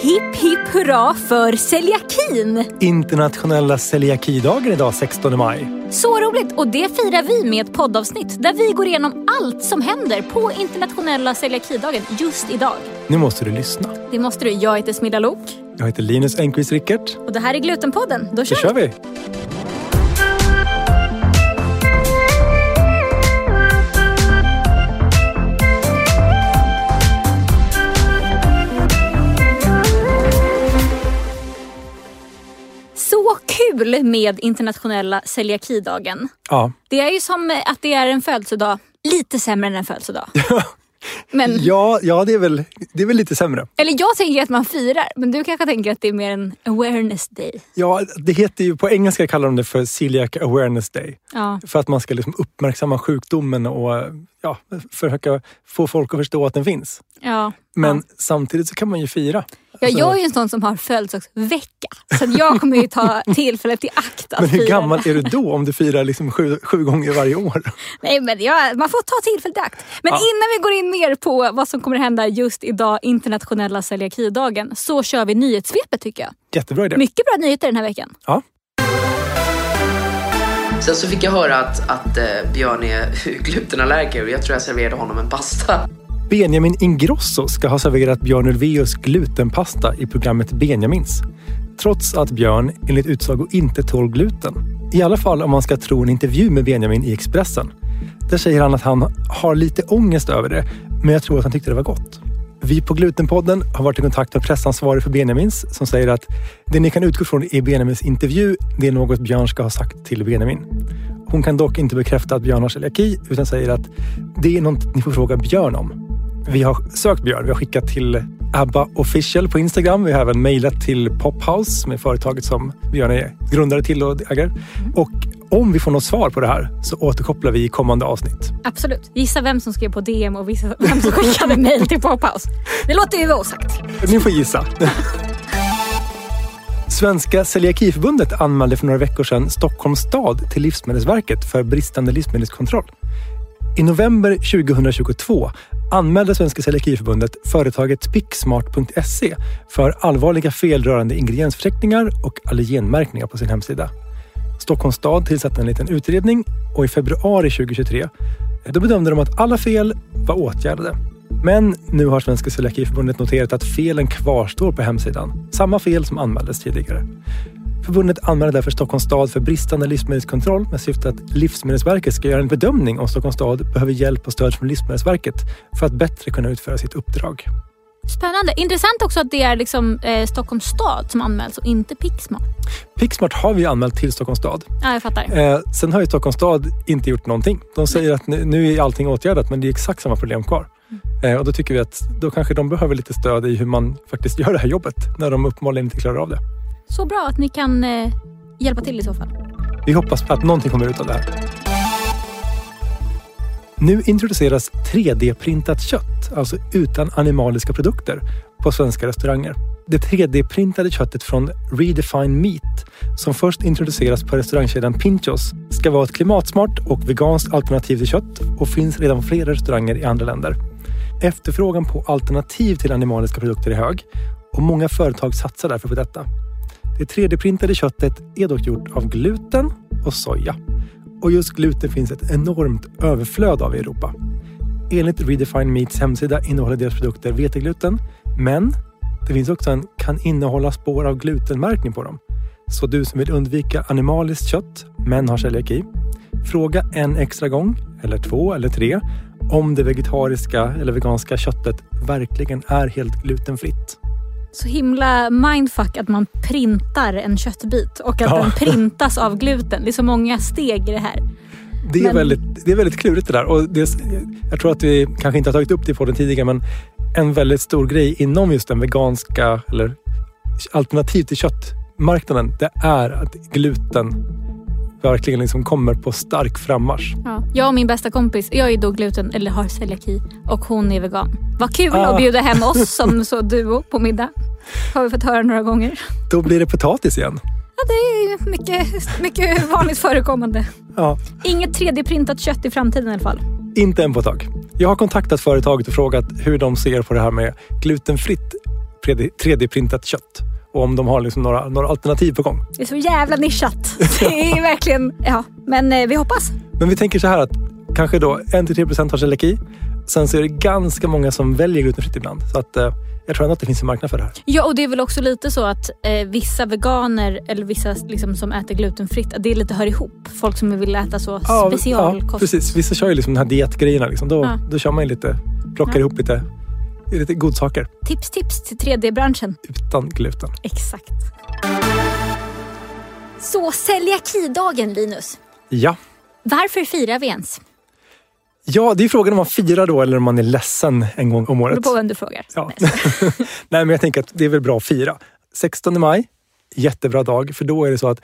Hipp hipp hurra för celiakin! Internationella celiakidagen idag 16 maj. Så roligt! Och det firar vi med ett poddavsnitt där vi går igenom allt som händer på internationella celiakidagen just idag. Nu måste du lyssna. Det måste du. Jag heter Smilla Lok Jag heter Linus Engqvist Rickert. och det här är Glutenpodden. Då Då kör kör vi! vi! Kul med internationella celiakidagen. Ja. Det är ju som att det är en födelsedag lite sämre än en födelsedag. Men, Ja, ja det, är väl, det är väl lite sämre. Eller jag tänker att man firar, men du kanske tänker att det är mer en awareness day. Ja, det heter ju, på engelska kallar de det för Celiac Awareness Day. Ja. För att man ska liksom uppmärksamma sjukdomen och ja, försöka få folk att förstå att den finns. Ja. Men ja. samtidigt så kan man ju fira. Ja, Alltså, jag är ju en sån som har födelsedagsvecka. Så att jag kommer ju ta tillfället i akt att men hur fira gammal det. är du då om du firar liksom sju, sju gånger varje år? Nej, men jag, man får ta tillfället i akt. Men Ja. innan vi går in mer på vad som kommer hända just idag, internationella celiakidagen, så kör vi nyhetssvepet tycker jag. Jättebra idé. Mycket bra nyheter den här veckan. Ja. Sen så fick jag höra att, att eh, Björn är glutenallergiker och jag tror jag serverade honom en pasta. Benjamin Ingrosso ska ha serverat Björn Ulvaeus glutenpasta i programmet Benjamins. Trots att Björn enligt utsago inte tål gluten. I alla fall om man ska tro en intervju med Benjamin i Expressen. Där säger han att han har lite ångest över det, men jag tror att han tyckte det var gott. Vi på Glutenpodden har varit i kontakt med pressansvarig för Benjamins som säger att det ni kan utgå från i Benjamins intervju, det är något Björn ska ha sagt till Benjamin. Hon kan dock inte bekräfta att Björn har celiaki utan säger att det är något ni får fråga Björn om. Vi har sökt Björn. Vi har skickat till ABBA official på Instagram. Vi har även mejlat till Pophouse som är företaget som Björn är grundare till och äger. Och om vi får något svar på det här så återkopplar vi i kommande avsnitt. Absolut. Gissa vem som skrev på DM och vem som skickade mejl till Pophouse. Det låter ju osagt. Ni får gissa. Svenska Celiakiförbundet anmälde för några veckor sedan Stockholms stad till Livsmedelsverket för bristande livsmedelskontroll. I november 2022 anmälde Svenska Celiakiförbundet företaget Picksmart.se för allvarliga fel rörande ingrediensförteckningar och allergenmärkningar på sin hemsida. Stockholms stad tillsatte en liten utredning och i februari 2023 eh, då bedömde de att alla fel var åtgärdade. Men nu har Svenska Celiakiförbundet noterat att felen kvarstår på hemsidan. Samma fel som anmäldes tidigare. Förbundet anmäler därför Stockholms stad för bristande livsmedelskontroll med syfte att Livsmedelsverket ska göra en bedömning om Stockholms stad behöver hjälp och stöd från Livsmedelsverket för att bättre kunna utföra sitt uppdrag. Spännande. Intressant också att det är liksom, eh, Stockholms stad som anmäls och inte Pixmart. Pixmart har vi anmält till Stockholms stad. Ja, jag fattar. Eh, sen har ju Stockholms stad inte gjort någonting. De säger att nu, nu är allting åtgärdat men det är exakt samma problem kvar. Eh, och då tycker vi att då kanske de behöver lite stöd i hur man faktiskt gör det här jobbet när de uppenbarligen inte klarar av det. Så bra att ni kan eh, hjälpa till i så fall. Vi hoppas att någonting kommer ut av det här. Nu introduceras 3D-printat kött, alltså utan animaliska produkter, på svenska restauranger. Det 3D-printade köttet från Redefine Meat, som först introduceras på restaurangkedjan Pinchos, ska vara ett klimatsmart och veganskt alternativ till kött och finns redan på flera restauranger i andra länder. Efterfrågan på alternativ till animaliska produkter är hög och många företag satsar därför på detta. Det 3D-printade köttet är dock gjort av gluten och soja. Och just gluten finns ett enormt överflöd av i Europa. Enligt Redefine Meats hemsida innehåller deras produkter vetegluten, men det finns också en kan innehålla spår av glutenmärkning på dem. Så du som vill undvika animaliskt kött, men har celiaki, fråga en extra gång, eller två eller tre, om det vegetariska eller veganska köttet verkligen är helt glutenfritt. Så himla mindfuck att man printar en köttbit och att Ja. den printas av gluten. Det är så många steg i det här. Det är, Men- väldigt, det är väldigt klurigt det där. Och det, jag tror att vi kanske inte har tagit upp det på den tidigare, men en väldigt stor grej inom just den veganska eller alternativ till köttmarknaden, det är att gluten verkligen liksom kommer på stark frammarsch. Ja. Jag och min bästa kompis, jag är då gluten, eller har celiaki och hon är vegan. Vad kul Ah. att bjuda hem oss som så duo på middag. Har vi fått höra några gånger. Då blir det potatis igen. Ja, det är mycket, mycket vanligt förekommande. Ja, Inget 3D-printat kött i framtiden i alla fall. inte än på ett tag. Jag har kontaktat företaget och frågat hur de ser på det här med glutenfritt 3D 3D-printat kött och om de har liksom några, några alternativ på gång. Det är så jävla nischat. Det är verkligen... Ja, men eh, vi hoppas. Men vi tänker så här att kanske då 1-3% har celiaki. Sen så är det ganska många som väljer glutenfritt ibland. Så att, eh, jag tror ändå att det finns en marknad för det här. Ja, och det är väl också lite så att eh, vissa veganer eller vissa liksom, som äter glutenfritt, det lite hör ihop. Folk som vill äta så specialkost. Ja, precis. Vissa kör ju liksom de här dietgrejerna. Liksom. Då, Ja. då kör man ju lite, plockar Ja. ihop lite, lite godsaker Tips, tips till 3D-branschen. utan gluten. Exakt. Så celiakidagen Linus. Ja. Varför firar vi ens? ja, det är frågan om man firar då eller om man är ledsen en gång om Det beror året. på vem du frågar. Ja. Nej, men jag tänker att det är väl bra att fira. 16 maj, jättebra dag, för då är det så att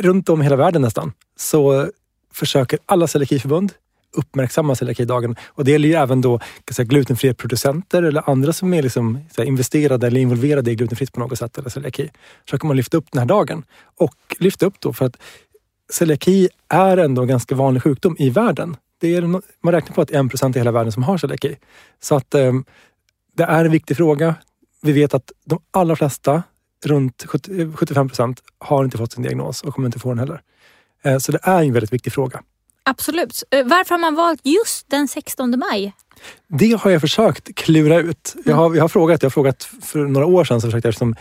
runt om hela världen nästan så försöker alla celiakiförbund uppmärksamma celiakidagen. Och det gäller ju även då kan säga, glutenfria producenter eller andra som är liksom, så här, investerade eller involverade i glutenfritt på något sätt eller celiaki. Försöker man lyfta upp den här dagen och lyfta upp då för att celiaki är ändå en ganska vanlig sjukdom i världen. Det är, man räknar på att 1 procent i hela världen som har celiaki. Så att eh, det är en viktig fråga. Vi vet att de allra flesta, runt 70 75 eh, procent, har inte fått sin diagnos och kommer inte få den heller. Eh, Så det är en väldigt viktig fråga. Absolut. Eh, varför har man valt just den 16 maj? Det har jag försökt klura ut. Jag har, jag har frågat, jag har frågat för några år sedan så försökte jag liksom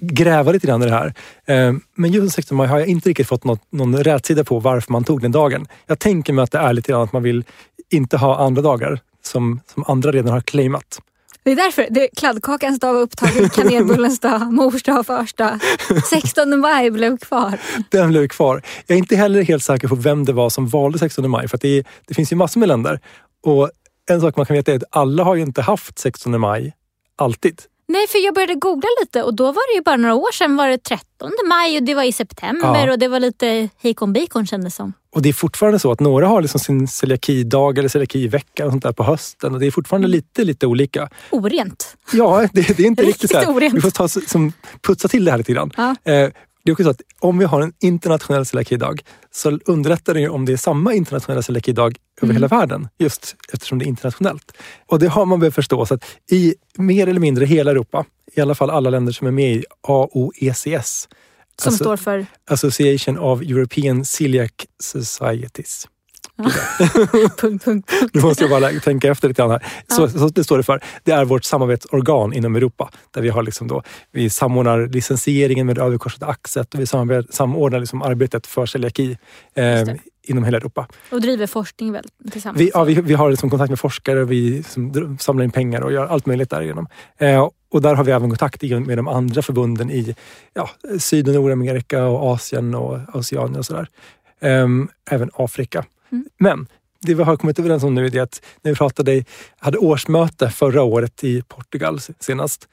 gräva lite grann i det här. Eh, men just den 16 maj har jag inte riktigt fått något, någon rätsida på varför man tog den dagen. Jag tänker mig att det är lite grann att man vill inte ha andra dagar som, som andra redan har claimat. Det är därför. Det är kladdkakans dag var upptagen, kanelbullens dag, mors dag, fars dag. 16 maj blev kvar. Den blev kvar. Jag är inte heller helt säker på vem det var som valde 16 maj. För det, är, det finns ju massor med länder. Och en sak man kan veta är att alla har ju inte haft 16 maj alltid. Nej, för jag började googla lite och då var det ju bara några år sedan var det 13 maj och det var i september Ja. och det var lite hejkon bacon kändes som. Och det är fortfarande så att några har liksom sin celiakidag eller celiakivecka och sånt där på hösten. Och det är fortfarande lite, lite olika. Orent. Ja, det, det är inte riktigt så Riktigt här. orent. Vi får ta, som, putsa till det här lite grann. Ja. Eh, det är också så att om vi har en internationell celiakidag så underlättar det ju om det är samma internationella celiakidag över hela världen. Just eftersom det är internationellt. Och det har man behövt förstå. Så att i mer eller mindre hela Europa, i alla fall alla länder som är med i AOECS, Som Alltså- står för... Association of European Celiac Societies. punkt, punkt, punkt. Nu måste jag bara tänka efter lite grann här. Så, så det står det för. Det är vårt samarbetsorgan inom Europa. Där vi har liksom då, vi samordnar licensieringen med det överkorsade axet och vi samordnar liksom arbetet för celiaki eh, inom hela Europa. Och driver forskning väl tillsammans. Vi, ja, vi, vi har liksom kontakt med forskare, vi liksom samlar in pengar och gör allt möjligt därigenom. Eh, och där har vi även kontakt med de andra förbunden i ja, Syd och Nordamerika och Asien och Oceanien och sådär. Ehm, även Afrika. Mm. Men det vi har kommit överens om nu är att när vi pratade, hade årsmöte förra året i Portugal senast,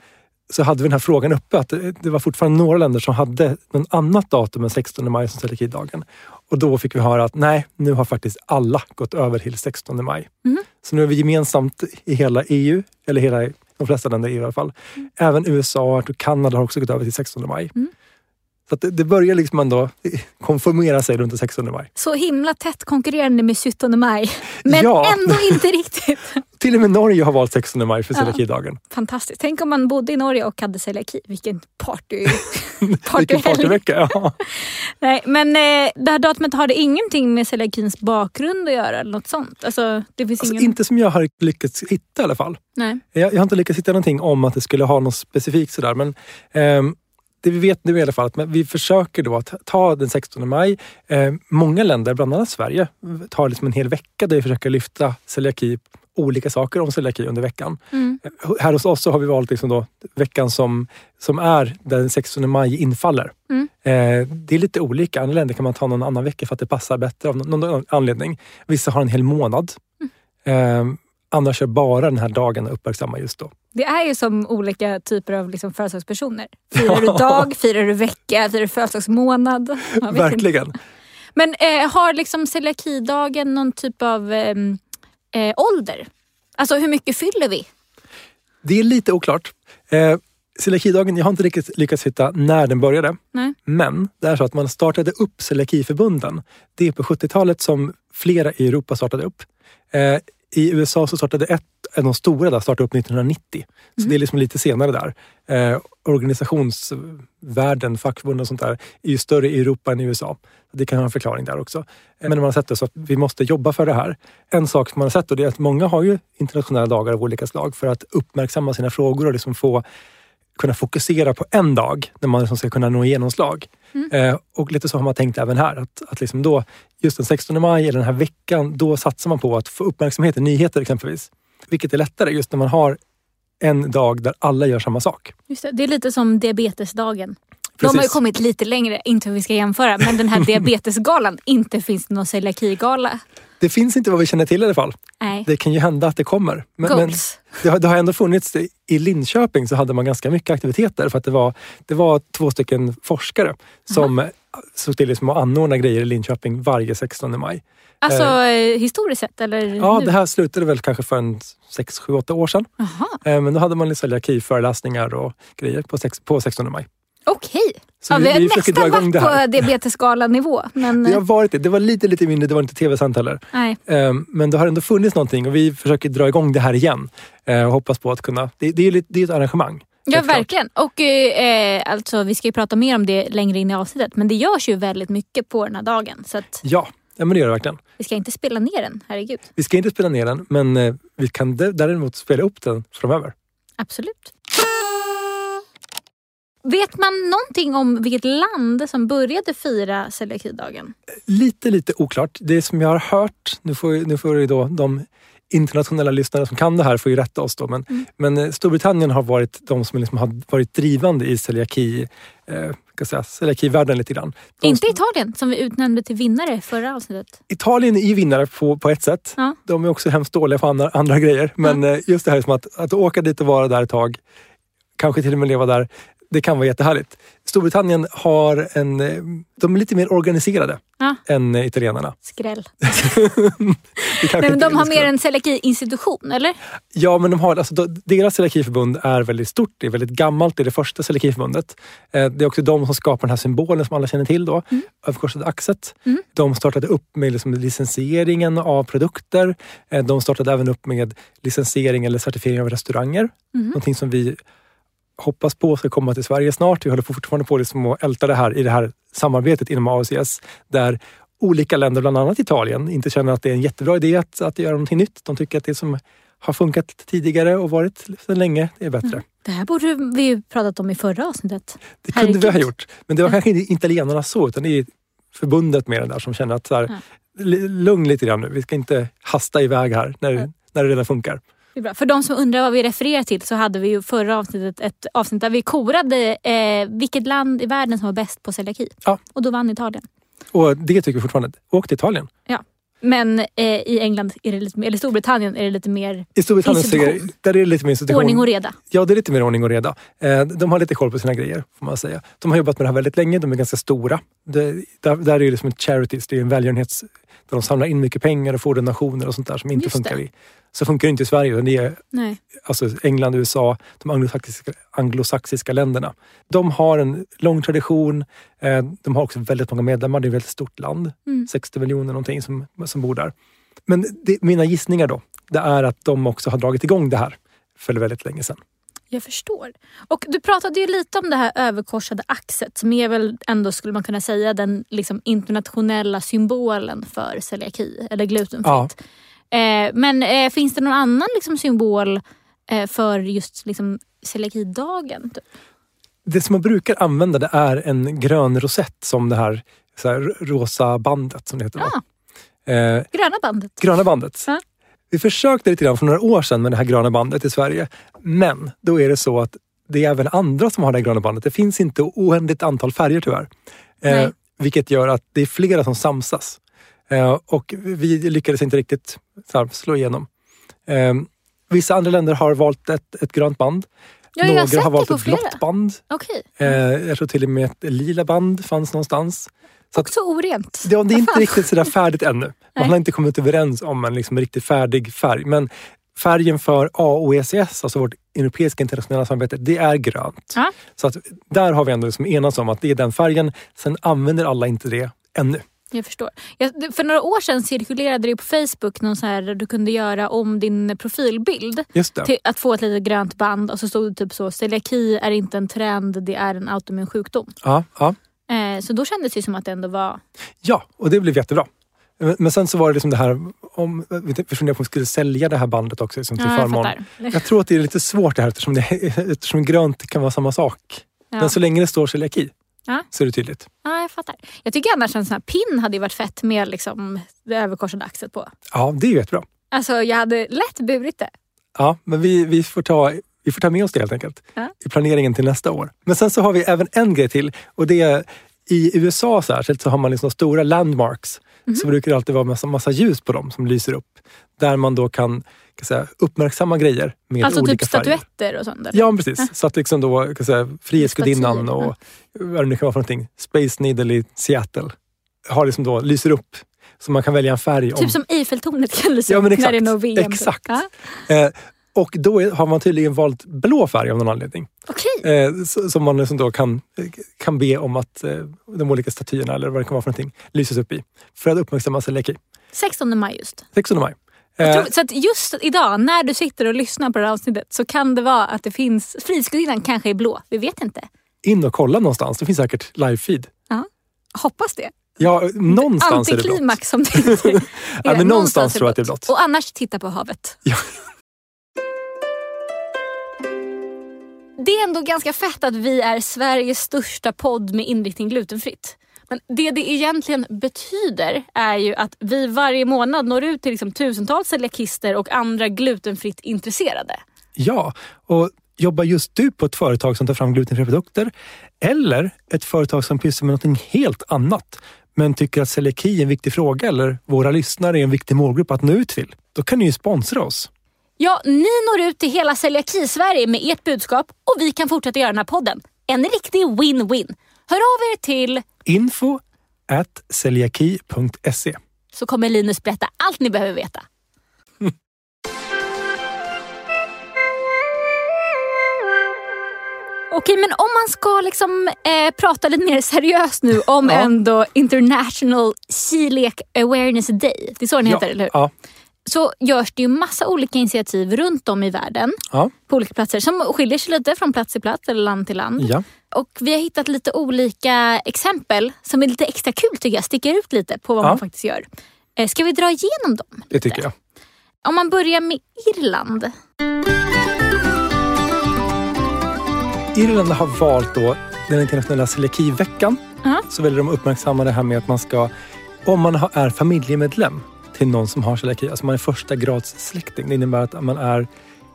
så hade vi den här frågan uppe att det, var fortfarande några länder som hade någon annat datum än 16 maj som celiakidagen. Och då fick vi höra att nej, nu har faktiskt alla gått över till 16 maj. Mhm. Så nu är vi gemensamt i hela EU, eller hela, de flesta länder i EU i alla fall. Även USA och Kanada har också gått över till 16 maj. Mm. Så det, det börjar liksom ändå konformera sig runt den 16 maj. Så himla tätt konkurrerande med 17 maj. Men Ja. ändå inte riktigt. Till och med Norge har valt 16 maj för Ja. celiakidagen. Fantastiskt. Tänk om man bodde i Norge och hade celiaki. Vilken party. Vilken partyvecka! Ja. Nej, men eh, det här datumet har det ingenting med celiakins bakgrund att göra eller något sånt? Alltså, det finns Alltså, ingen... inte som jag har lyckats hitta i alla fall. Nej. Jag, jag har inte lyckats hitta någonting om att det skulle ha något specifikt sådär. Men ehm, det vi vet nu i alla fall att vi försöker då att ta den 16 maj. Eh, många länder, bland annat Sverige, tar liksom en hel vecka där vi försöker lyfta celiaki, olika saker om celiaki under veckan. Mm. Eh, Här hos oss så har vi valt liksom då veckan som, som är där den 16 maj infaller. Mm. Eh, det är lite olika. Andra länder kan man ta någon annan vecka för att det passar bättre av någon, någon anledning. Vissa har en hel månad. Eh, andra kör bara den här dagen och uppmärksammar just då. Det är ju som olika typer av liksom födelsedagspersoner. Firar du dag, firar du vecka, firar du födelsedagsmånad? Vet inte. Verkligen. Men eh, har liksom celiakidagen någon typ av ehm, eh, ålder? Alltså hur mycket fyller vi? Det är lite oklart. Eh, Celiakidagen, jag har inte riktigt lyckats hitta när den började. Nej. Men det är så att man startade upp celiakiförbunden. Det är på 70-talet som flera i Europa startade upp. Eh, I USA så startade ett, av de stora där startade upp 1990. Så Mm. det är liksom lite senare där. Eh, organisationsvärlden, fackförbund och sånt där är ju större i Europa än i USA. Det kan ha en förklaring där också. Men man har sett det så att vi måste jobba för det här. En sak som man har sett då, det är att många har ju internationella dagar av olika slag för att uppmärksamma sina frågor och liksom få kunna fokusera på en dag när man liksom ska kunna nå genomslag. Eh, och lite så har man tänkt även här. Att, att liksom då, just den 16 maj eller den här veckan, då satsar man på att få uppmärksamhet i nyheter exempelvis. Vilket är lättare just när man har en dag där alla gör samma sak. Just det, det är lite som diabetesdagen. De har ju Precis. kommit lite längre, inte hur vi ska jämföra, men den här diabetesgalan, inte finns det någon celiakigala. Det finns inte vad vi känner till i alla fall. Nej. Det kan ju hända att det kommer. Men, men det, har, det har ändå funnits, i Linköping så hade man ganska mycket aktiviteter för att det var, det var två stycken forskare som såg till liksom att anordna grejer i Linköping varje 16 maj. Alltså eh, historiskt sett eller Ja, nu? det här slutade väl kanske för en 6, 7, 8 år sedan. Eh, Men då hade man celiaki-föreläsningar och grejer på, sex, på 16 maj. Okej. Så Ja, vi- vi har dra nästan det varit på diabetesgalanivå. Men Det har eh, varit det. Det var lite, lite mindre, det var inte tv-sänt heller. nej. Eh, Men det har ändå funnits någonting och vi försöker dra igång det här igen. Och hoppas på att kunna... Det, det är ju lite- det är ett arrangemang. Ja, verkligen. Och eh, alltså, vi ska ju prata mer om det längre in i avsnittet. Men det görs ju väldigt mycket på den här dagen. Så att Ja, ja men det gör det verkligen. vi ska inte spela ner den, herregud. Vi ska inte spela ner den, men eh, vi kan däremot spela upp den framöver. Absolut. Vet man någonting om vilket land som började fira celiakidagen? Lite, lite oklart. Det som jag har hört, nu får, nu får då de internationella lyssnare som kan det här får ju rätta oss då, men, Mm. men eh, Storbritannien har varit de som liksom har varit drivande i celiaki, eh, ska säga, celiakivärlden lite grann. De, Inte Italien som vi utnämnde till vinnare förra avsnittet. Italien är ju vinnare på, på ett sätt. Ja. De är också hemskt dåliga på andra, andra grejer. Men eh, just det här som att, att åka dit och vara där ett tag, kanske till och med leva där, det kan vara jättehärligt. Storbritannien har en... eh, De är lite mer organiserade Ja. än eh, italienarna. Skräll. Nej, men de har mer en celiaki-institution, eller? Ja, men de har, alltså, deras celiakiförbund är väldigt stort. Det är väldigt gammalt. Det är det första celiakiförbundet. Eh, Det är också de som skapar den här symbolen som alla känner till. då, Överkorsade axet. Mm. De startade upp med liksom licensieringen av produkter. De startade även upp med licensiering eller certifiering av restauranger. Mhm. Någonting som vi hoppas på ska komma till Sverige snart. Vi håller fortfarande på liksom att älta det här i det här samarbetet inom AOCS där olika länder, bland annat Italien, inte känner att det är en jättebra idé att, att göra någonting nytt. De tycker att det som har funkat tidigare och varit sedan länge är bättre. Det här borde vi ju pratat om i förra avsnittet. Det kunde vi ha Herregud. gjort. Men det var kanske inte italienarna så, utan det är förbundet med den där som känner att så här, l- lugn lite grann nu. Vi ska inte hasta iväg här när, när det redan funkar. Det är bra. För de som undrar vad vi refererar till så hade vi ju förra avsnittet ett avsnitt där vi korade eh, vilket land i världen som var bäst på celiaki. Ja. Och då vann Italien. Och det tycker vi fortfarande. Åk till Italien. Men eh, i England, är det lite, mer- eller Storbritannien, är det lite mer I Storbritannien är, där är det lite mer institution. ordning och reda. Ja, det är lite mer ordning och reda. Eh, De har lite koll på sina grejer, får man säga. De har jobbat med det här väldigt länge, de är ganska stora. Det, där, där är det liksom ett charities, det är en välgörenhets... Där de samlar in mycket pengar och får donationer och sånt där som inte Just funkar det. i... Så funkar det inte i Sverige, utan det är Nej. alltså England, USA, de anglosaxiska, anglosaxiska länderna. De har en lång tradition. Eh, De har också väldigt många medlemmar, det är ett väldigt stort land. Mm. 60 miljoner någonting som, som bor där. Men det, mina gissningar då, det är att de också har dragit igång det här för väldigt länge sedan. Jag förstår. Och du pratade ju lite om det här överkorsade axet som är väl ändå, skulle man kunna säga, den liksom internationella symbolen för celiaki eller glutenfritt. Ja. Eh, men eh, finns det någon annan liksom, symbol eh, för just liksom, celiakidagen? Typ? Det som man brukar använda det är en grön rosett som det här, här rosa bandet som det heter. Ja. Eh, Gröna bandet. gröna bandet. Ja. Vi försökte lite grann för några år sedan med det här gröna bandet i Sverige. Men då är det så att det är även andra som har det här gröna bandet. Det finns inte oändligt antal färger tyvärr. Eh, vilket gör att det är flera som samsas. Eh, och vi lyckades inte riktigt här, slå igenom. Eh, vissa andra länder har valt ett, ett grönt band. Ja, Några har valt ett blått band. Okej. Eh, jag tror till och med ett lila band fanns någonstans. Så att, Också orent. det, det är inte riktigt sådär färdigt ännu. Man har inte kommit överens om en liksom riktigt färdig färg. Men färgen för AOECS, alltså vårt europeiska internationella samarbete, det är grönt. Ja. Så att där har vi ändå liksom enats om att det är den färgen. Sen använder alla inte det ännu. Jag förstår. Jag, för några år sedan cirkulerade det på Facebook någon så här du kunde göra om din profilbild till att få ett litet grönt band och så stod det typ så celiaki är inte en trend, det är en autoimmun sjukdom. Ja, ja. Eh, så då kändes det som att det ändå var... ja, och det blev jättebra. Men- Men sen så var det liksom det här, om, vi funderade på om vi skulle sälja det här bandet också liksom till Ja, jag förmån. Jag tror att det är lite svårt det här eftersom, det, eftersom grönt kan vara samma sak. Ja. Men så länge det står celiaki Ja. så är det tydligt. Ja, jag fattar. Jag tycker annars en sån här pin hade varit fett med liksom det överkorsade axet på. Ja, det är ju jättebra. Alltså jag hade lätt burit det. Ja, men vi, vi, får ta, vi får ta med oss det helt enkelt Ja. i planeringen till nästa år. Men sen så har vi även en grej till och det är i USA särskilt så har man liksom stora landmarks. Mhm. Så brukar det alltid vara massa, massa ljus på dem som lyser upp. Där man då kan, kan säga, uppmärksamma grejer med alltså olika typ färger. statyetter och sånt. eller? Ja, precis. Så att liksom då, kan säga, Frihetsgudinnan och vad det nu kan vara för någonting. Space Needle i Seattle. Har liksom då, lyser upp. Så man kan välja en färg. om- Typ som Eiffeltornet kan lysa Ja, upp när det är VM. Exakt. Ja. Eh, och då är, har man tydligen valt blå färg av någon anledning. Okej. Eh, som man liksom då kan, kan be om att eh, de olika statyerna eller vad det kan vara för någonting lyses upp i. För att uppmärksamma celiaki. 16 maj just. 16 maj. Jag Eh, tror, så att just idag när du sitter och lyssnar på det här avsnittet så kan det vara att det finns, Frihetsgudinnan kanske är blå. Vi vet inte. in och kolla någonstans. Det finns säkert live-feed. Hoppas det. Ja, någonstans är det blått. Antiklimax som det. Ja, men någonstans tror jag att det är blått. Och annars titta på havet. Ja. Det är ändå ganska fett att vi är Sveriges största podd med inriktning glutenfritt. Men det det egentligen betyder är ju att vi varje månad når ut till liksom tusentals celiakister och andra glutenfritt intresserade. Ja, och jobbar just du på ett företag som tar fram glutenfria produkter eller ett företag som pysslar med något helt annat men tycker att celiaki är en viktig fråga eller våra lyssnare är en viktig målgrupp att nå ut till. Då kan ni ju sponsra oss. Ja, ni når ut till hela celiaki-Sverige med ert budskap och vi kan fortsätta göra den här podden. En riktig win-win. Hör av er till Info at celiaki.se. så kommer Linus berätta allt ni behöver veta. Okej, men om man ska liksom eh, prata lite mer seriöst nu om Ja. ändå International Celiac Awareness Day. Det är så den heter, eller hur? Ja, Så görs det ju massa olika initiativ runt om i världen ja, på olika platser som skiljer sig lite från plats till plats eller land till land. ja. Och vi har hittat lite olika exempel som är lite extra kul tycker jag. Sticker ut lite på vad Ja. man faktiskt gör. Eh, Ska vi dra igenom dem? det tycker jag. Om man börjar med Irland. Irland har valt då den internationella celiakiveckan. Ja. Så väljer de uppmärksamma det här med att man ska, om man är familjemedlem till någon som har celiaki, alltså man är första grads släkting. Det innebär att man är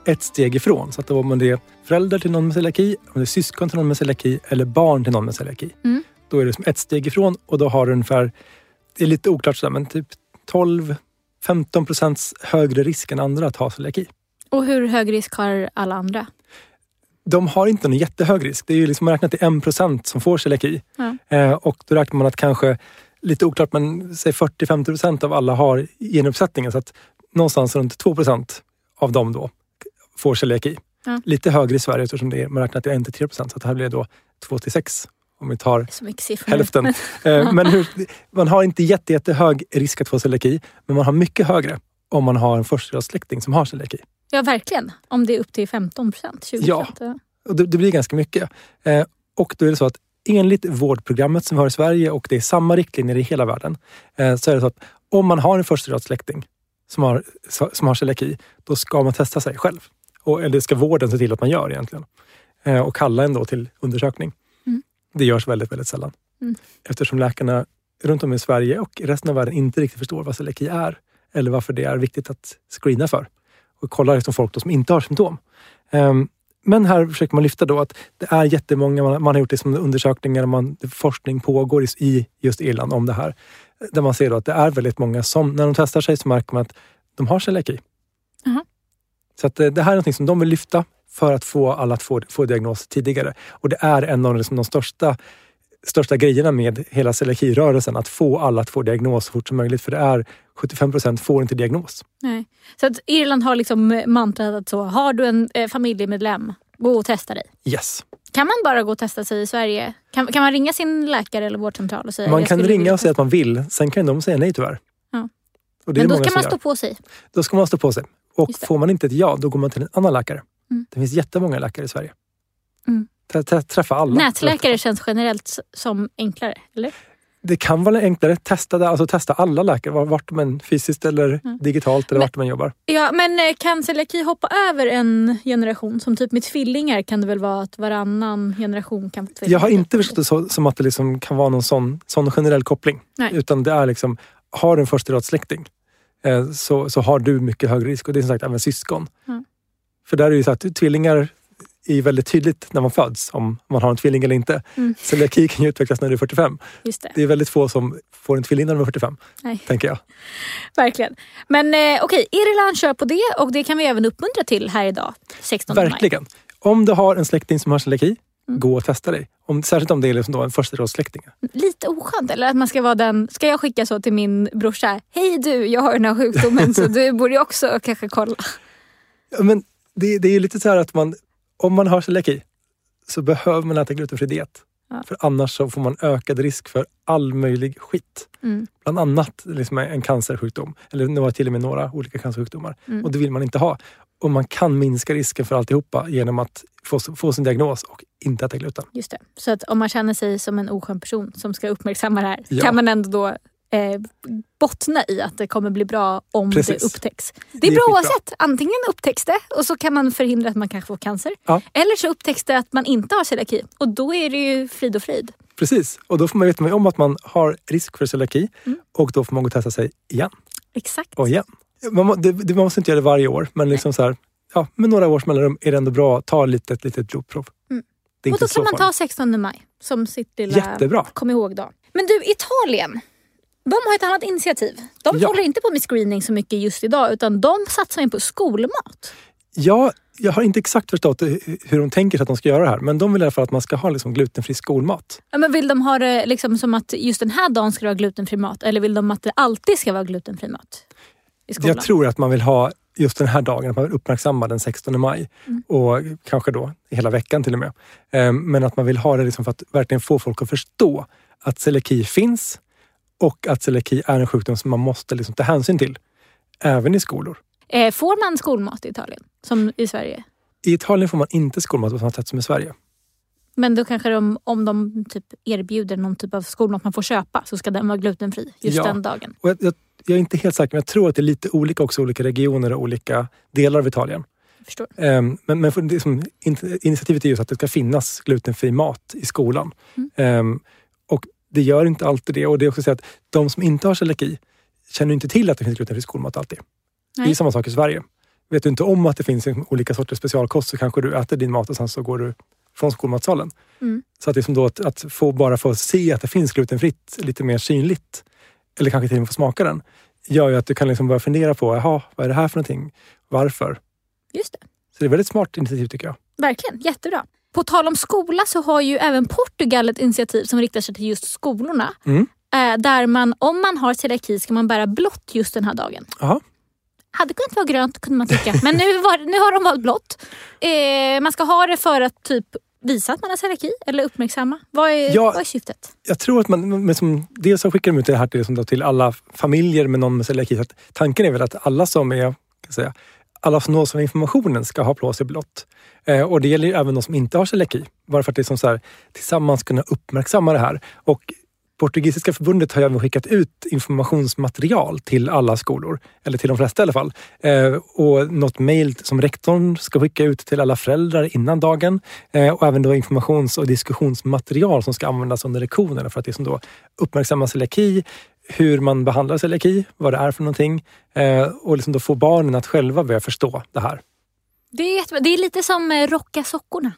ett steg ifrån. Så att om man är förälder till någon med celiaki, om det är syskon till någon med celiaki eller barn till någon med celiaki. Mm. Då är det som ett steg ifrån och då har du ungefär, det är lite oklart sådär, men typ 12-15 procents högre risk än andra att ha celiaki. Och hur hög risk har alla andra? de har inte någon jättehög risk. Det är ju liksom räknat till 1 procent som får celiaki. Ja. Eh, och då räknar man att kanske, lite oklart, men säg 40-50 procent av alla har genuppsättningen. Så att någonstans runt 2 procent av dem då får celiaki. Ja. Lite högre i Sverige eftersom det är, man räknar till 1-3 procent. Så att det här blir då 2-6 om vi tar hälften. Eh, men hur, man har inte jätte, jättehög risk att få celiaki, men man har mycket högre om man har en förstagradssläkting som har celiaki. Ja, verkligen. Om det är upp till 15 procent, 20 Ja. procent. Och det, det blir ganska mycket. Eh, och då är det så att enligt vårdprogrammet som vi har i Sverige och det är samma riktlinjer i hela världen. Eh, så är det så att om man har en förstagradssläkting som har, som har celiaki, då ska man testa sig själv. Och, eller det ska vården se till att man gör egentligen. Eh, och kalla en då till undersökning. Mm. Det görs väldigt, väldigt sällan. Mm. Eftersom läkarna runt om i Sverige och resten av världen inte riktigt förstår vad celiaki är. Eller varför det är viktigt att screena för. Och kolla liksom folk som inte har symptom. Ehm, men här försöker man lyfta då att det är jättemånga, man, man har gjort det som undersökningar, man, forskning pågår i, just Irland om det här. Där man ser då att det är väldigt många som, när de testar sig så märker man att de har celiaki. Jaha. Så att eh, det här är något som de vill lyfta för att få alla att få, få diagnos tidigare. Och det är en av liksom de största, största grejerna med hela celiakirörelsen, att få alla att få diagnos så fort som möjligt. För det är 75 procent får inte diagnos. Nej. Så att Irland har liksom mantrat att så, har du en eh, familjemedlem, gå och testa dig. Yes. Kan man bara gå och testa sig i Sverige? Kan, kan man ringa sin läkare eller vårdcentral och säga Man kan ringa och säga att man vill, sen kan de säga nej tyvärr. Ja. Men då ska man stå på sig. Då ska man stå på sig. Och får man inte ett ja, då går man till en annan läkare. Mm. Det finns jättemånga läkare i Sverige. Mm. Trä- trä- Träffa alla. Nätläkare känns generellt som enklare, eller? Det kan vara enklare. Testa, det, alltså testa alla läkare, var- vart man fysiskt eller Mm. digitalt eller Men- vart man jobbar. Ja, men eh, kan celiaki hoppa över en generation? Som typ med tvillingar kan det väl vara att varannan generation kan få tvillingar? Jag har inte förstått det så, som att det liksom kan vara någon sån, sån generell koppling. Nej. Utan det är liksom, har du en första släkting eh, så, så har du mycket högre risk. Och det är som sagt även syskon. Mm. För där är det ju så att tvillingar är ju väldigt tydligt när man föds om man har en tvilling eller inte. Mm. Celiaki kan ju utvecklas när du är 45. Just det, Det är väldigt få som får en tvilling när de är 45, Nej. tänker jag. verkligen. Men eh, okej, Irland kör på det och det kan vi även uppmuntra till här idag, 16 maj. Verkligen. Om du har en släkting som har celiaki, Mm. gå och testa dig. Om, särskilt om det är liksom då en förstarådssläkting. Lite oskönt, eller att man ska vara den... Ska jag skicka så till min brorsa? Hej du, jag har den här sjukdomen så du borde också kanske kolla. Ja, men det, det är ju lite så här att man, om man har celiaki så behöver man äta glutenfri diet. Ja. För annars så får man ökad risk för all möjlig skit. Mm. Bland annat liksom en cancersjukdom. Eller några, till och med några olika cancersjukdomar. Mm. Och det vill man inte ha. Och man kan minska risken för alltihopa genom att få, få sin diagnos och inte äta gluten. Just det. Så att om man känner sig som en oskön person som ska uppmärksamma det här Ja. kan man ändå då eh, bottna i att det kommer bli bra om Precis. det upptäcks. Det är, Det är bra oavsett. Antingen upptäcks det och så kan man förhindra att man kanske får cancer. Ja. Eller så upptäcks det att man inte har celiaki och då är det ju frid och frid. Precis. Och då får man veta om att man har risk för celiaki. Mm. Och då får man gå och testa sig igen Exakt. och igen. Man, det, det, man måste inte göra det varje år. Men liksom så här, ja, med några års mellanrum är det ändå bra att ta ett litet, litet blodprov. Mm. Och då kan man ta farligt. 16 maj som sitt lilla Jättebra. kom ihåg-dag. Men du, Italien. De har ett annat initiativ. De Ja. håller inte på med screening så mycket just idag utan de satsar ju på skolmat. Ja, jag har inte exakt förstått hur de tänker sig att de ska göra det här. Men de vill i alla fall att man ska ha liksom glutenfri skolmat. Ja, men vill de ha det liksom som att just den här dagen ska det vara glutenfri mat eller vill de att det alltid ska vara glutenfri mat? I skolan? Jag tror att man vill ha just den här dagen, att man vill uppmärksamma den 16 maj. Mm. Och kanske då hela veckan till och med. Eh, Men att man vill ha det liksom för att verkligen få folk att förstå att celiaki finns och att celiaki är en sjukdom som man måste liksom ta hänsyn till. Även i skolor. Eh, får man skolmat i Italien som i Sverige? I Italien får man inte skolmat på samma sätt som i Sverige. Men då kanske de, om de typ erbjuder någon typ av skolmat man får köpa så ska den vara glutenfri just Ja. den dagen. Och jag, jag, jag är inte helt säker, men jag tror att det är lite olika också olika regioner och olika delar av Italien. Jag förstår. Ehm, Men, men för det som, in- initiativet är just att det ska finnas glutenfri mat i skolan. Mm. Och det gör inte alltid det. Och det är också så att de som inte har celiaki känner inte till att det finns glutenfri skolmat alltid. Det är Nej. samma sak i Sverige. Vet du inte om att det finns olika sorters specialkost så kanske du äter din mat och sen så går du från skolmatsalen. Mm. Så att, det är som då att, att få bara få se att det finns glutenfritt lite mer synligt eller kanske till och med få smaka den gör ju att du kan liksom börja fundera på, jaha, vad är det här för någonting? Varför? Just det. Så det är ett väldigt smart initiativ tycker jag. Verkligen, jättebra. På tal om skola så har ju även Portugal ett initiativ som riktar sig till just skolorna. Mm. Eh, där man, om man har celiaki ska man bära blått just den här dagen. Jaha. Hade kunnat vara grönt kunde man tycka. Men nu, var, nu har de valt blått. Eh, man ska ha det för att typ visa att man har celiaki eller uppmärksamma. Vad är, Ja. vad är syftet? Jag tror att man, men som, dels så skickar de ut det här till, som då, till alla familjer med någon med celiaki. Tanken är väl att alla som är, kan säga, alla som nås av informationen ska ha på sig blått. Eh, och det gäller ju även de som inte har celiaki. Bara för att det är som så här, tillsammans kunna uppmärksamma det här. Och Portugisiska förbundet har även skickat ut informationsmaterial till alla skolor, eller till de flesta i alla fall. Eh, och något mejl som rektorn ska skicka ut till alla föräldrar innan dagen. Eh, och även då informations och diskussionsmaterial som ska användas under lektionerna för att det som då uppmärksamma celiaki, hur man behandlar celiaki, vad det är för någonting eh, och liksom då få barnen att själva börja förstå det här. Det är, jättebra. det är lite som eh, rocka sockorna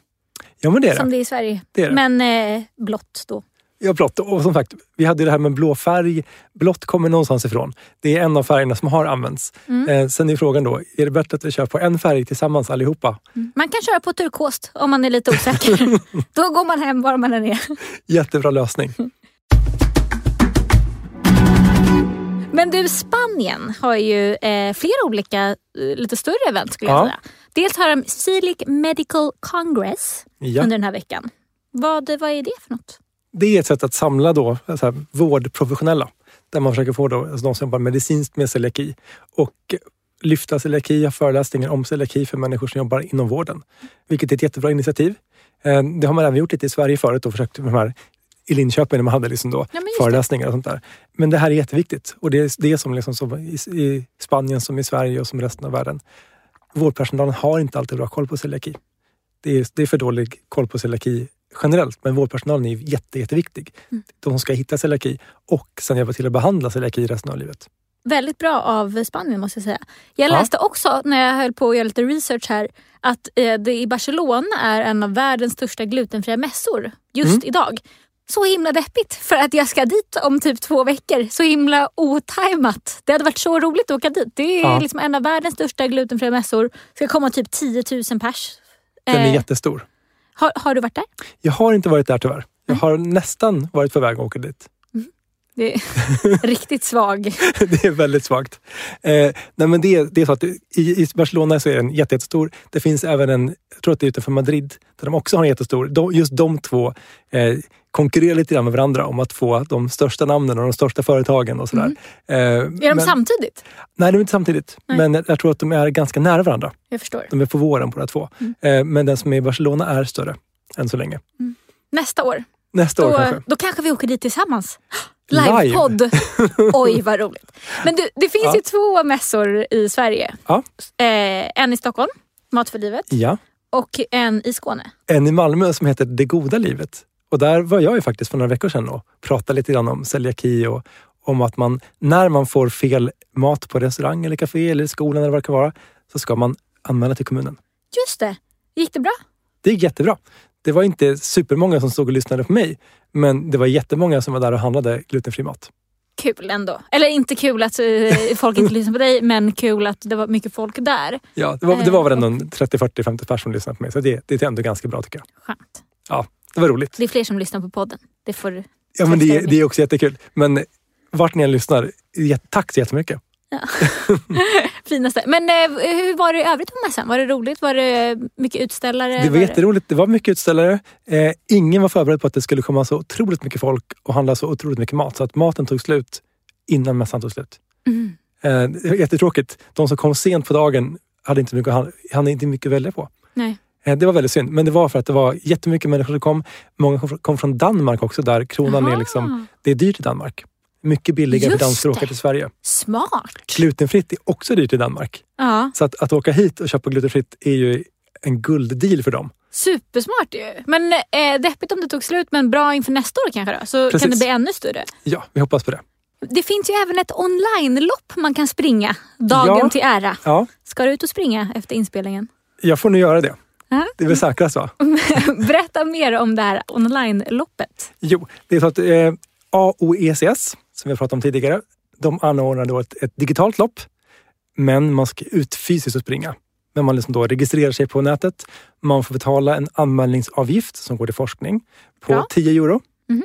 Ja men det är som det. det är i Sverige. det, är det. Men eh, blått då. Ja, blått. Och som sagt, vi hade det här med blå färg. Blått kommer någonstans ifrån. Det är en av färgerna som har använts. Mm. Eh, sen är frågan då, är det bättre att vi kör på en färg tillsammans allihopa? Man kan köra på turkost om man är lite osäker. då går man hem var man än är. Jättebra lösning. Men du, Spanien har ju eh, flera olika eh, lite större event skulle jag Ja. säga. Dels har de Celiac Medical Congress Ja. under den här veckan. Vad, vad är det för något? Det är ett sätt att samla då, så här, vårdprofessionella. Där man försöker få då, alltså de som jobbar medicinskt med celiaki och lyfta celiaki, ha föreläsningar om celiaki för människor som jobbar inom vården. Vilket är ett jättebra initiativ. Eh, Det har man även gjort lite i Sverige förut och försökt med de här i Linköping när man hade liksom då Ja, föreläsningar och sånt där. Men det här är jätteviktigt och det är det som, liksom som i, i Spanien som i Sverige och som resten av världen. Vårdpersonalen har inte alltid bra koll på celiaki. Det är, det är för dålig koll på celiaki generellt, men vårdpersonalen är jätte, jätteviktig. Mm. De som ska hitta celiaki och sen hjälpa till att behandla celiaki resten av livet. Väldigt bra av Spanien måste jag säga. Jag Ja. läste också när jag höll på att göra lite research här att eh, det i Barcelona är en av världens största glutenfria mässor just Mm. idag. Så himla deppigt för att jag ska dit om typ två veckor. Så himla otajmat. Det hade varit så roligt att åka dit. Det är Ja. liksom en av världens största glutenfria mässor. ska komma typ 10 000 pers. Den är Eh, jättestor. har, har du varit där? Jag har inte varit där tyvärr. Jag har nästan varit på väg att åka dit. Det är riktigt svag. det är väldigt svagt. Eh, nej men det, det är så att i, i Barcelona så är den jätte- jättestor. Det finns även en, jag tror att det är utanför Madrid, där de också har en jättestor. De, just de två eh, konkurrerar lite grann med varandra om att få de största namnen och de största företagen och sådär. Eh, Är de men, samtidigt? Nej, de är inte samtidigt. Nej. Men jag tror att de är ganska nära varandra. Jag förstår. De är på våren båda två. Mm. Eh, men den som är i Barcelona är större än så länge. Nästa år. Nästa år Då, kanske. då kanske vi åker dit tillsammans. Live. Livepodd. Oj vad roligt. Men du, det finns Ja. ju två mässor i Sverige. Ja. Eh, en i Stockholm, Mat för livet, Ja. och en i Skåne. en i Malmö som heter Det goda livet. Och där var jag ju faktiskt för några veckor sedan och pratade lite grann om celiaki och om att man när man får fel mat på restaurang eller café eller i skolan eller vad det kan vara så ska man anmäla till kommunen. Just det. Gick det bra? Det är jättebra. Det var inte supermånga som stod och lyssnade på mig men det var jättemånga som var där och handlade glutenfri mat. Kul ändå. Eller inte kul att eh, folk inte lyssnar på dig, men kul att det var mycket folk där. Ja, det var, det var väl ändå en 30, 40, 50 personer som lyssnade på mig så det, det är ändå ganska bra tycker jag. Skönt. Ja, det var roligt. Det är fler som lyssnar på podden. Det får... Ja, men det, det är också jättekul. Men vart ni än lyssnar, tack så jättemycket. Finaste. Men eh, hur var det i övrigt på mässan? Var det roligt? Var det mycket utställare? Det var jätteroligt. Det var mycket utställare. Eh, ingen var förberedd på att det skulle komma så otroligt mycket folk och handla så otroligt mycket mat. Så att maten tog slut innan mässan tog slut. Mm. Eh, var jättetråkigt. De som kom sent på dagen hade inte mycket, hade inte mycket att välja på. Nej. Eh, det var väldigt synd. Men det var för att det var jättemycket människor som kom. Många kom från, Danmark också där kronan är Aha. liksom, det är dyrt i Danmark. Mycket billigare Just för danskar att åka till Sverige. Smart. Glutenfritt är också dyrt i Danmark. Ja. Så att, att åka hit och köpa glutenfritt är ju en gulddeal för dem. Supersmart ju. Men eh, deppigt om det tog slut, men bra inför nästa år kanske då? Så Precis. kan det bli ännu större. Ja, vi hoppas på det. Det finns ju även ett online-lopp man kan springa dagen Ja. till ära. Ja, Ska du ut och springa efter inspelningen? jag får nu göra det. Ja. Det är väl säkrast va? Berätta mer om det här online-loppet. Jo, det är så att eh, AOECS, som vi har pratat om tidigare, de anordnar då ett, ett digitalt lopp. Men man ska ut fysiskt och springa. Men man liksom då registrerar sig på nätet. Man får betala en anmälningsavgift som går till forskning på Bra. 10 euro. Mhm.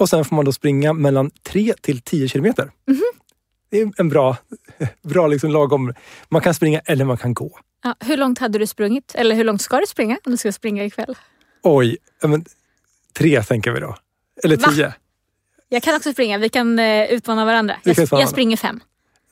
Och sen får man då springa mellan 3 till 10 kilometer. Mhm. Det är en bra, bra liksom lagom... Man kan springa eller man kan gå. Ja, hur långt hade du sprungit? Eller hur långt ska du springa om du ska springa ikväll? Oj, men, tre tänker vi då. Eller Va? tio. Jag kan också springa, vi kan eh, utmana varandra. Jag, utmana jag springer fem.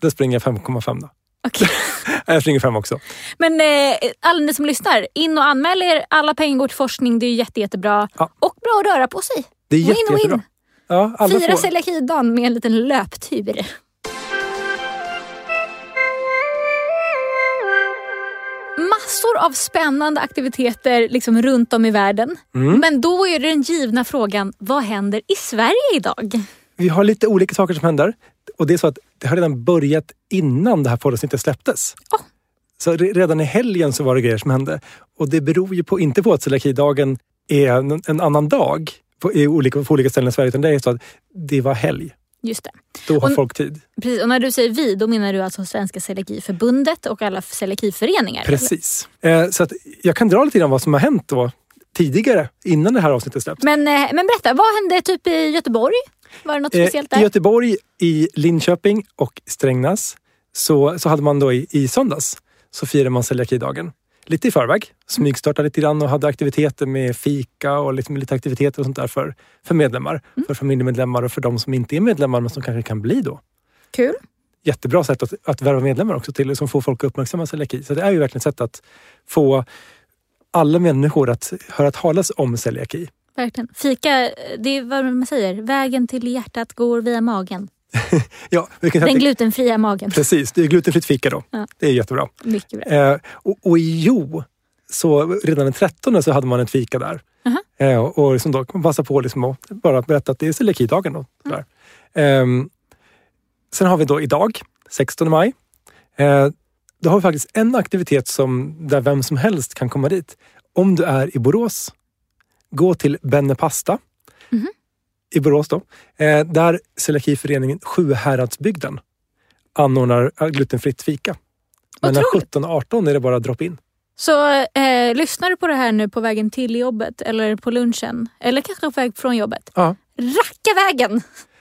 Då springer jag 5,5 då. Okej. Jag springer fem också. Men eh, alla ni som lyssnar, in och anmäl er. Alla pengar går till forskning, det är jätte, jättebra. Ja. Och bra att röra på sig. Det är Win, jätte, win. jättebra. Ja, alla Fira celiakidagen med en liten löptur. Massor av spännande aktiviteter liksom runt om i världen. Mm. Men då är det den givna frågan, vad händer i Sverige idag? Vi har lite olika saker som händer. Och det är så att det har redan börjat innan det här poddavsnittet släpptes. Åh. Så re- redan i helgen så var det grejer som hände. Och det beror ju på, inte på att celiakidagen är en, en annan dag på, i olika, på olika ställen i Sverige, utan det är så att det var helg. Just det. Då har Och- folk tid. Precis. Och när du säger vi, då menar du alltså Svenska Celiakiförbundet och alla celiakiföreningar? Precis. Eh, så att jag kan dra lite grann vad som har hänt då tidigare, innan det här avsnittet släpps. Men, eh, men berätta, vad hände typ i Göteborg? Var det något Eh, speciellt I där? Göteborg, i Linköping och Strängnäs så, så hade man då i, i söndags så firade man celiakidagen. Lite i förväg. Smygstartade lite grann och hade aktiviteter med fika och lite, lite aktiviteter och sånt där för, för medlemmar. För familjemedlemmar och för de som inte är medlemmar men som kanske kan bli då. Kul. Jättebra sätt att, att värva medlemmar också till som får folk att uppmärksamma celiaki. Så det är ju verkligen ett sätt att få alla människor att höra talas om celiaki. Verkligen. Fika, det är vad man säger, vägen till hjärtat går via magen. Ja, kan Den glutenfria magen. precis, det är glutenfritt fika då. Ja. Det är jättebra. Mycket bra. Eh, och, och i Jo, så redan den 13 så hade man ett fika där. Aha. Eh, och och liksom då passa på liksom att bara berätta att det är celiakidagen. Då, där. Ehm, sen har vi då idag, 16 maj. Eh, då har vi faktiskt en aktivitet som, där vem som helst kan komma dit. Om du är i Borås, gå till Benne Pasta Mhm. I Borås. Då, eh, där celiakiföreningen Sjuhäradsbygden anordnar eh, glutenfritt fika. Otroligt. 17 och 18 är det bara drop in. Så eh, lyssnar du på det här nu på vägen till jobbet eller på lunchen eller kanske på väg från jobbet. Ja. Racka vägen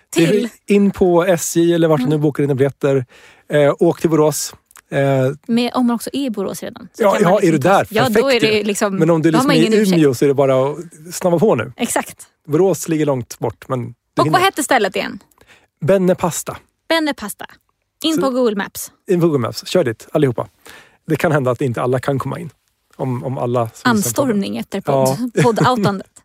till In på SJ eller vart du nu bokar dina biljetter. Eh, åk till Borås. Eh, med, om man också är i Borås redan. Ja, ja, är du där? Ja, då är Perfekt det liksom, men om du liksom är i ursäkt. Umeå så är det bara att snabba på nu. Exakt. Borås ligger långt bort men Och hinner. vad hette stället igen? Benne Pasta. Benne Pasta. In Så- på Google Maps. I Google Maps. Kör dit allihopa. Det kan hända att inte alla kan komma in. Om, om alla på. Anstormning efter podd, poddoutandet.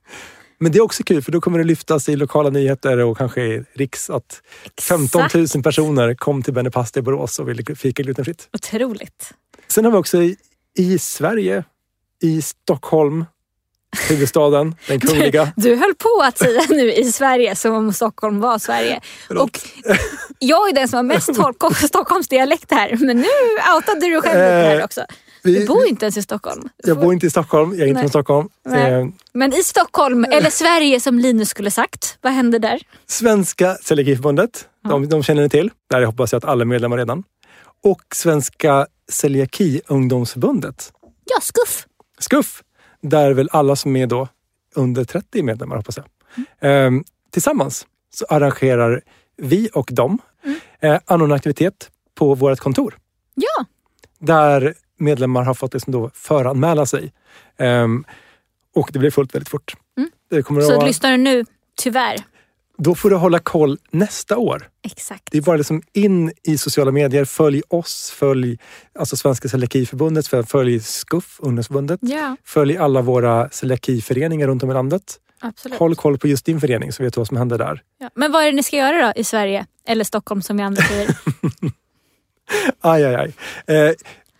Men det är också kul för då kommer det lyftas i lokala nyheter och kanske i Riks att 15 000 personer kom till Benne Pasta i Borås och ville fika glutenfritt. Otroligt. Sen har vi också i, i Sverige, i Stockholm, huvudstaden, den kungliga. Du höll på att säga nu i Sverige som om Stockholm var Sverige. Och jag är den som har mest Stockholm- Stockholmsdialekt här. Men nu outade du själv lite här Eh, också. Vi- Du bor inte ens i Stockholm. Jag bor inte i Stockholm, jag är inte Nej. från Stockholm. Eh, Men i Stockholm, eller Sverige som Linus skulle sagt. Vad händer där? Svenska Celiakiförbundet, de, de känner ni till. Där hoppas jag att alla är medlemmar redan. Och Svenska Celiaki-ungdomsförbundet, Ja, skuff. SKUF, där väl alla som är då under 30 är medlemmar hoppas jag. Ehm, tillsammans så arrangerar vi och dem eh, anordnar aktivitet på vårt kontor. Ja, Där medlemmar har fått liksom då föranmäla sig. Ehm, och det blir fullt väldigt fort. Mm. Det kommer att så vara, lyssnar du nu, tyvärr. då får du hålla koll nästa år. Exakt. Det är bara liksom in i sociala medier. Följ oss, följ alltså Svenska Celiakiförbundet, följ SKUF, ungdomsförbundet. Ja, Följ alla våra celiakiföreningar runt om i landet. absolut. Håll koll på just din förening så vet du vad som händer där. Ja. Men vad är det ni ska göra då i Sverige? Eller Stockholm som vi andra säger. Aj, aj, aj. Eh,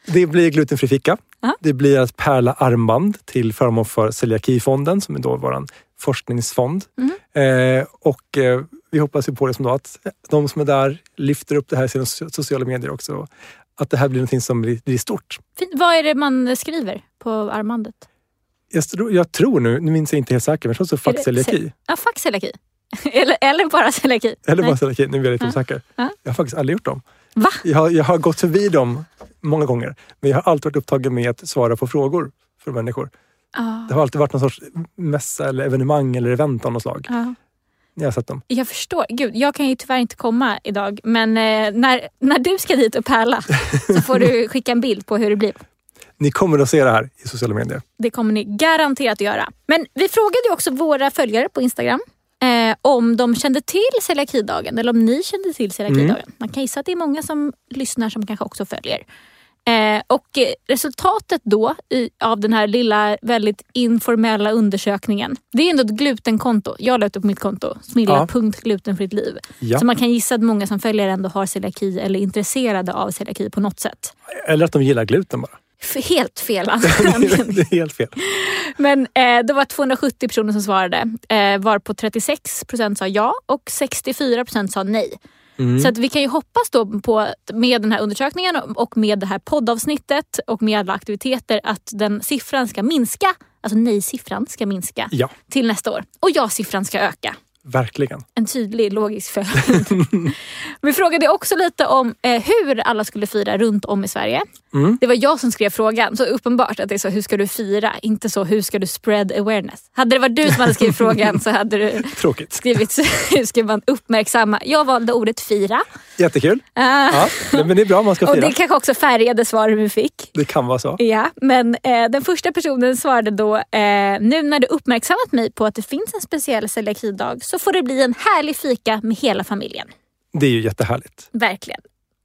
det blir glutenfri fika. Aha. Det blir att pärla armband till förmån för Celiakifonden som är då vår forskningsfond. Mhm. Eh, och eh, vi hoppas ju på det som då att de som är där lyfter upp det här i sina so- sociala medier också. Att det här blir någonting som blir, blir stort. Fint. Vad är det man skriver på armbandet? Jag, tror- jag tror nu, nu minns jag inte helt säkert, men jag tror så fuck celiaki. ce- Ja, fuck celiaki. eller, eller bara celiaki. Eller bara Nej. celiaki, nu blir jag lite Ja. osäker. Ja. Jag har faktiskt aldrig gjort dem. Va? Jag har, jag har gått förbi dem många gånger. Men jag har alltid varit upptagen med att svara på frågor för människor. Ja. Det har alltid varit någon sorts mässa eller evenemang eller event av något slag. Ja. Jag har sett dem. Jag förstår. Gud, jag kan ju tyvärr inte komma idag. Men eh, när, när du ska dit och pärla så får du skicka en bild på hur det blir. Ni kommer att se det här i sociala medier. Det kommer ni garanterat att göra. Men vi frågade ju också våra följare på Instagram eh, om de kände till celiakidagen eller om ni kände till celiakidagen. Man kan gissa att det är många som lyssnar som kanske också följer. Eh, och resultatet då i, av den här lilla väldigt informella undersökningen. Det är ändå ett glutenkonto. Jag la ut det på mitt konto. Smilla.glutenfritt liv. Ja. Så man kan gissa att många som följer ändå har celiaki eller är intresserade av celiaki på något sätt. Eller att de gillar gluten bara. Helt fel anledning. det är helt fel. Men eh, det var 270 personer som svarade. Eh, var på 36 procent sa ja och 64 procent sa nej. Mm. Så att vi kan ju hoppas då på med den här undersökningen och med det här poddavsnittet och med alla aktiviteter att den siffran ska minska. Alltså nej-siffran ska minska Ja, till nästa år. Och ja-siffran ska öka. verkligen. En tydlig logisk följd. vi frågade också lite om eh, hur alla skulle fira runt om i Sverige. Mm. Det var jag som skrev frågan. Så uppenbart att det är så, hur ska du fira? Inte så, hur ska du spread awareness? Hade det varit du som hade skrivit frågan så hade du Tråkigt. skrivit hur ska man uppmärksamma? Jag valde ordet fira. Jättekul. Ah. Ja, men det är bra, man ska Och fira. det kanske också färgade svaret vi fick. Det kan vara så. Ja, men eh, den första personen svarade då, eh, nu när du uppmärksammat mig på att det finns en speciell celiakidag så får det bli en härlig fika med hela familjen. Det är ju jättehärligt. Verkligen.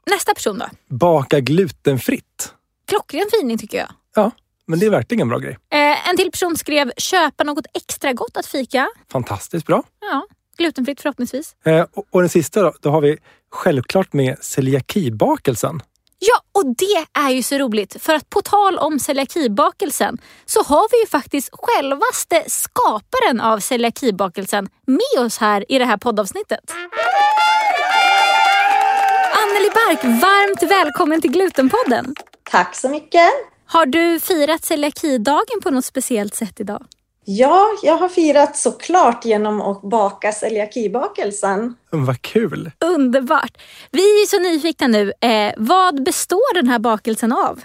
Nästa person då. Baka glutenfritt. Klockren fining tycker jag. Ja, men det är verkligen en bra grej. Eh, en till person skrev köpa något extra gott att fika. Fantastiskt bra. Ja, glutenfritt förhoppningsvis. Eh, och, och den sista då, då har vi självklart med celiakibakelsen. Ja, och det är ju så roligt för att på tal om celiakibakelsen så har vi ju faktiskt självaste skaparen av celiakibakelsen med oss här i det här poddavsnittet. Anneli Bark, varmt välkommen till Glutenpodden. Tack så mycket. Har du firat celiakidagen på något speciellt sätt idag? Ja, jag har firat såklart genom att baka celiakibakelsen. Vad kul! Underbart! Vi är så nyfikna nu. Eh, vad består den här bakelsen av?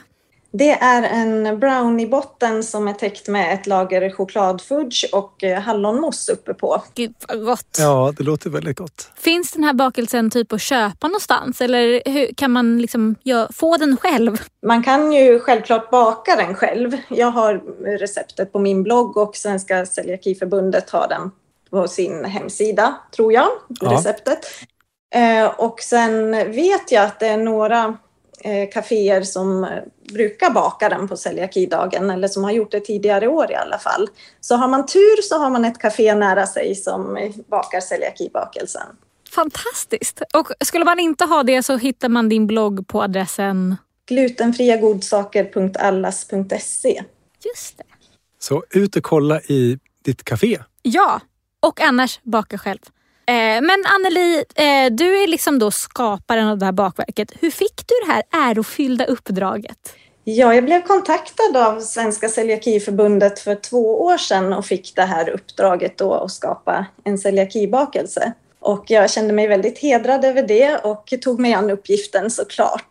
Det är en browniebotten som är täckt med ett lager chokladfudge och eh, hallonmousse uppe på. Gud vad gott! Ja, det låter väldigt gott. Finns den här bakelsen typ att köpa någonstans eller hur, kan man liksom gö- få den själv? Man kan ju självklart baka den själv. Jag har receptet på min blogg och Svenska Celiakiförbundet har den på sin hemsida, tror jag, Ja. receptet. Eh, och sen vet jag att det är några kaféer som eh, brukar baka den på celiakidagen eller som har gjort det tidigare år i alla fall. Så har man tur så har man ett kafé nära sig som eh, bakar celiakibakelsen. Fantastiskt! Och skulle man inte ha det så hittar man din blogg på adressen... Glutenfriagodsaker.allas.se Just det. Så ut och kolla i ditt café. Ja, och annars baka själv. Eh, men Anneli, eh, du är liksom då skaparen av det här bakverket. Hur fick du det här ärofyllda uppdraget? Ja, jag blev kontaktad av Svenska Celiakiförbundet för två år sedan och fick det här uppdraget då att skapa en celiakibakelse. Och jag kände mig väldigt hedrad över det och tog mig an uppgiften såklart.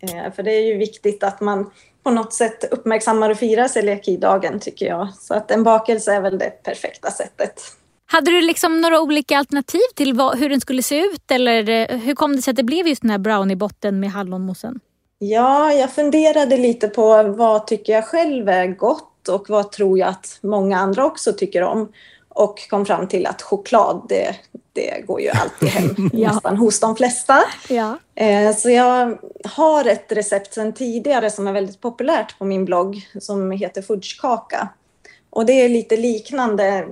Eh, för det är ju viktigt att man på något sätt uppmärksammar och firar celiakidagen tycker jag. Så att en bakelse är väl det perfekta sättet. Hade du liksom några olika alternativ till vad, hur den skulle se ut? Eller eh, hur kom det sig att det blev just den här browniebotten med hallonmoussen? Ja, jag funderade lite på vad tycker jag själv är gott och vad tror jag att många andra också tycker om. Och kom fram till att choklad, det, det går ju alltid hem Ja. nästan hos de flesta. Ja. Eh, Så jag har ett recept sedan tidigare som är väldigt populärt på min blogg som heter fudgekaka. Och det är lite liknande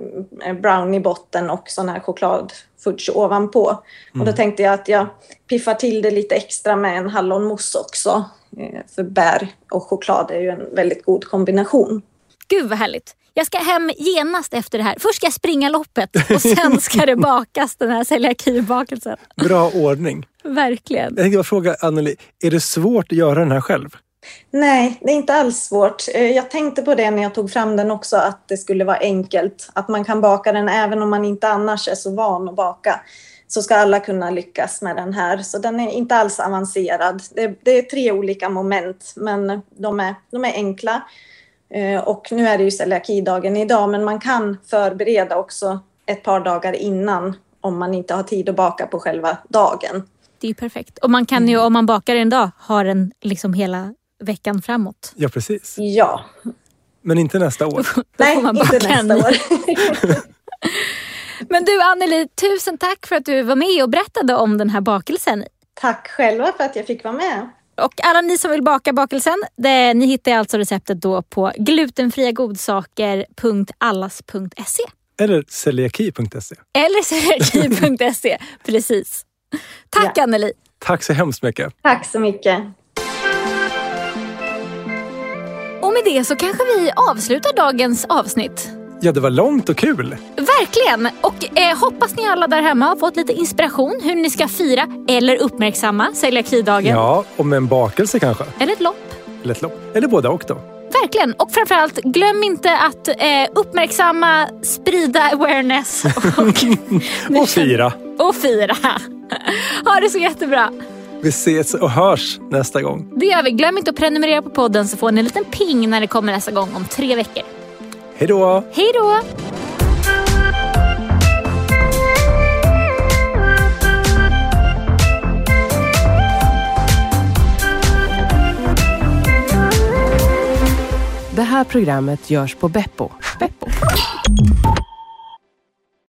eh, browniebotten och sån här chokladfudge ovanpå. Och då tänkte jag att jag piffar till det lite extra med en hallonmousse också. Eh, För bär och choklad är ju en väldigt god kombination. Gud vad härligt. Jag ska hem genast efter det här. Först ska jag springa loppet och sen ska det bakas den här celiakibakelsen. Bra ordning. Verkligen. Jag tänkte bara fråga Anneli, är det svårt att göra den här själv? Nej, det är inte alls svårt. Eh, Jag tänkte på det när jag tog fram den också, att det skulle vara enkelt. Att man kan baka den även om man inte annars är så van att baka. Så ska alla kunna lyckas med den här. Så den är inte alls avancerad. Det, det är tre olika moment, men de är, de är enkla. Eh, Och nu är det ju celiakidagen idag, men man kan förbereda också ett par dagar innan om man inte har tid att baka på själva dagen. Det är ju perfekt. Och man kan ju om man bakar en dag ha den liksom hela veckan framåt. Ja, precis. Ja, Men inte nästa år. Nej, inte en nästa år. Men du Anneli, tusen tack för att du var med och berättade om den här bakelsen. Tack själva för att jag fick vara med. Och alla ni som vill baka bakelsen, det, ni hittar alltså receptet då på glutenfriagodsaker.allas.se Eller celiaki.se. eller celiaki.se. Precis. Tack Ja. Anneli. Tack så hemskt mycket. Tack så mycket. Med det så kanske vi avslutar dagens avsnitt. Ja, det var långt och kul. Verkligen! Och eh, hoppas ni alla där hemma har fått lite inspiration hur ni ska fira eller uppmärksamma celiakidagen. Ja, och med en bakelse kanske. Eller ett lopp. Eller ett lopp. Eller båda och då. Verkligen! Och framförallt, glöm inte att eh, uppmärksamma, sprida awareness och, Och fira. och fira. Ha det så jättebra! Vi ses och hörs nästa gång. Det gör vi. Glöm inte att prenumerera på podden så får ni en liten ping när det kommer nästa gång om tre veckor. Hej då! Hej då! Det här programmet görs på Beppo. Beppo.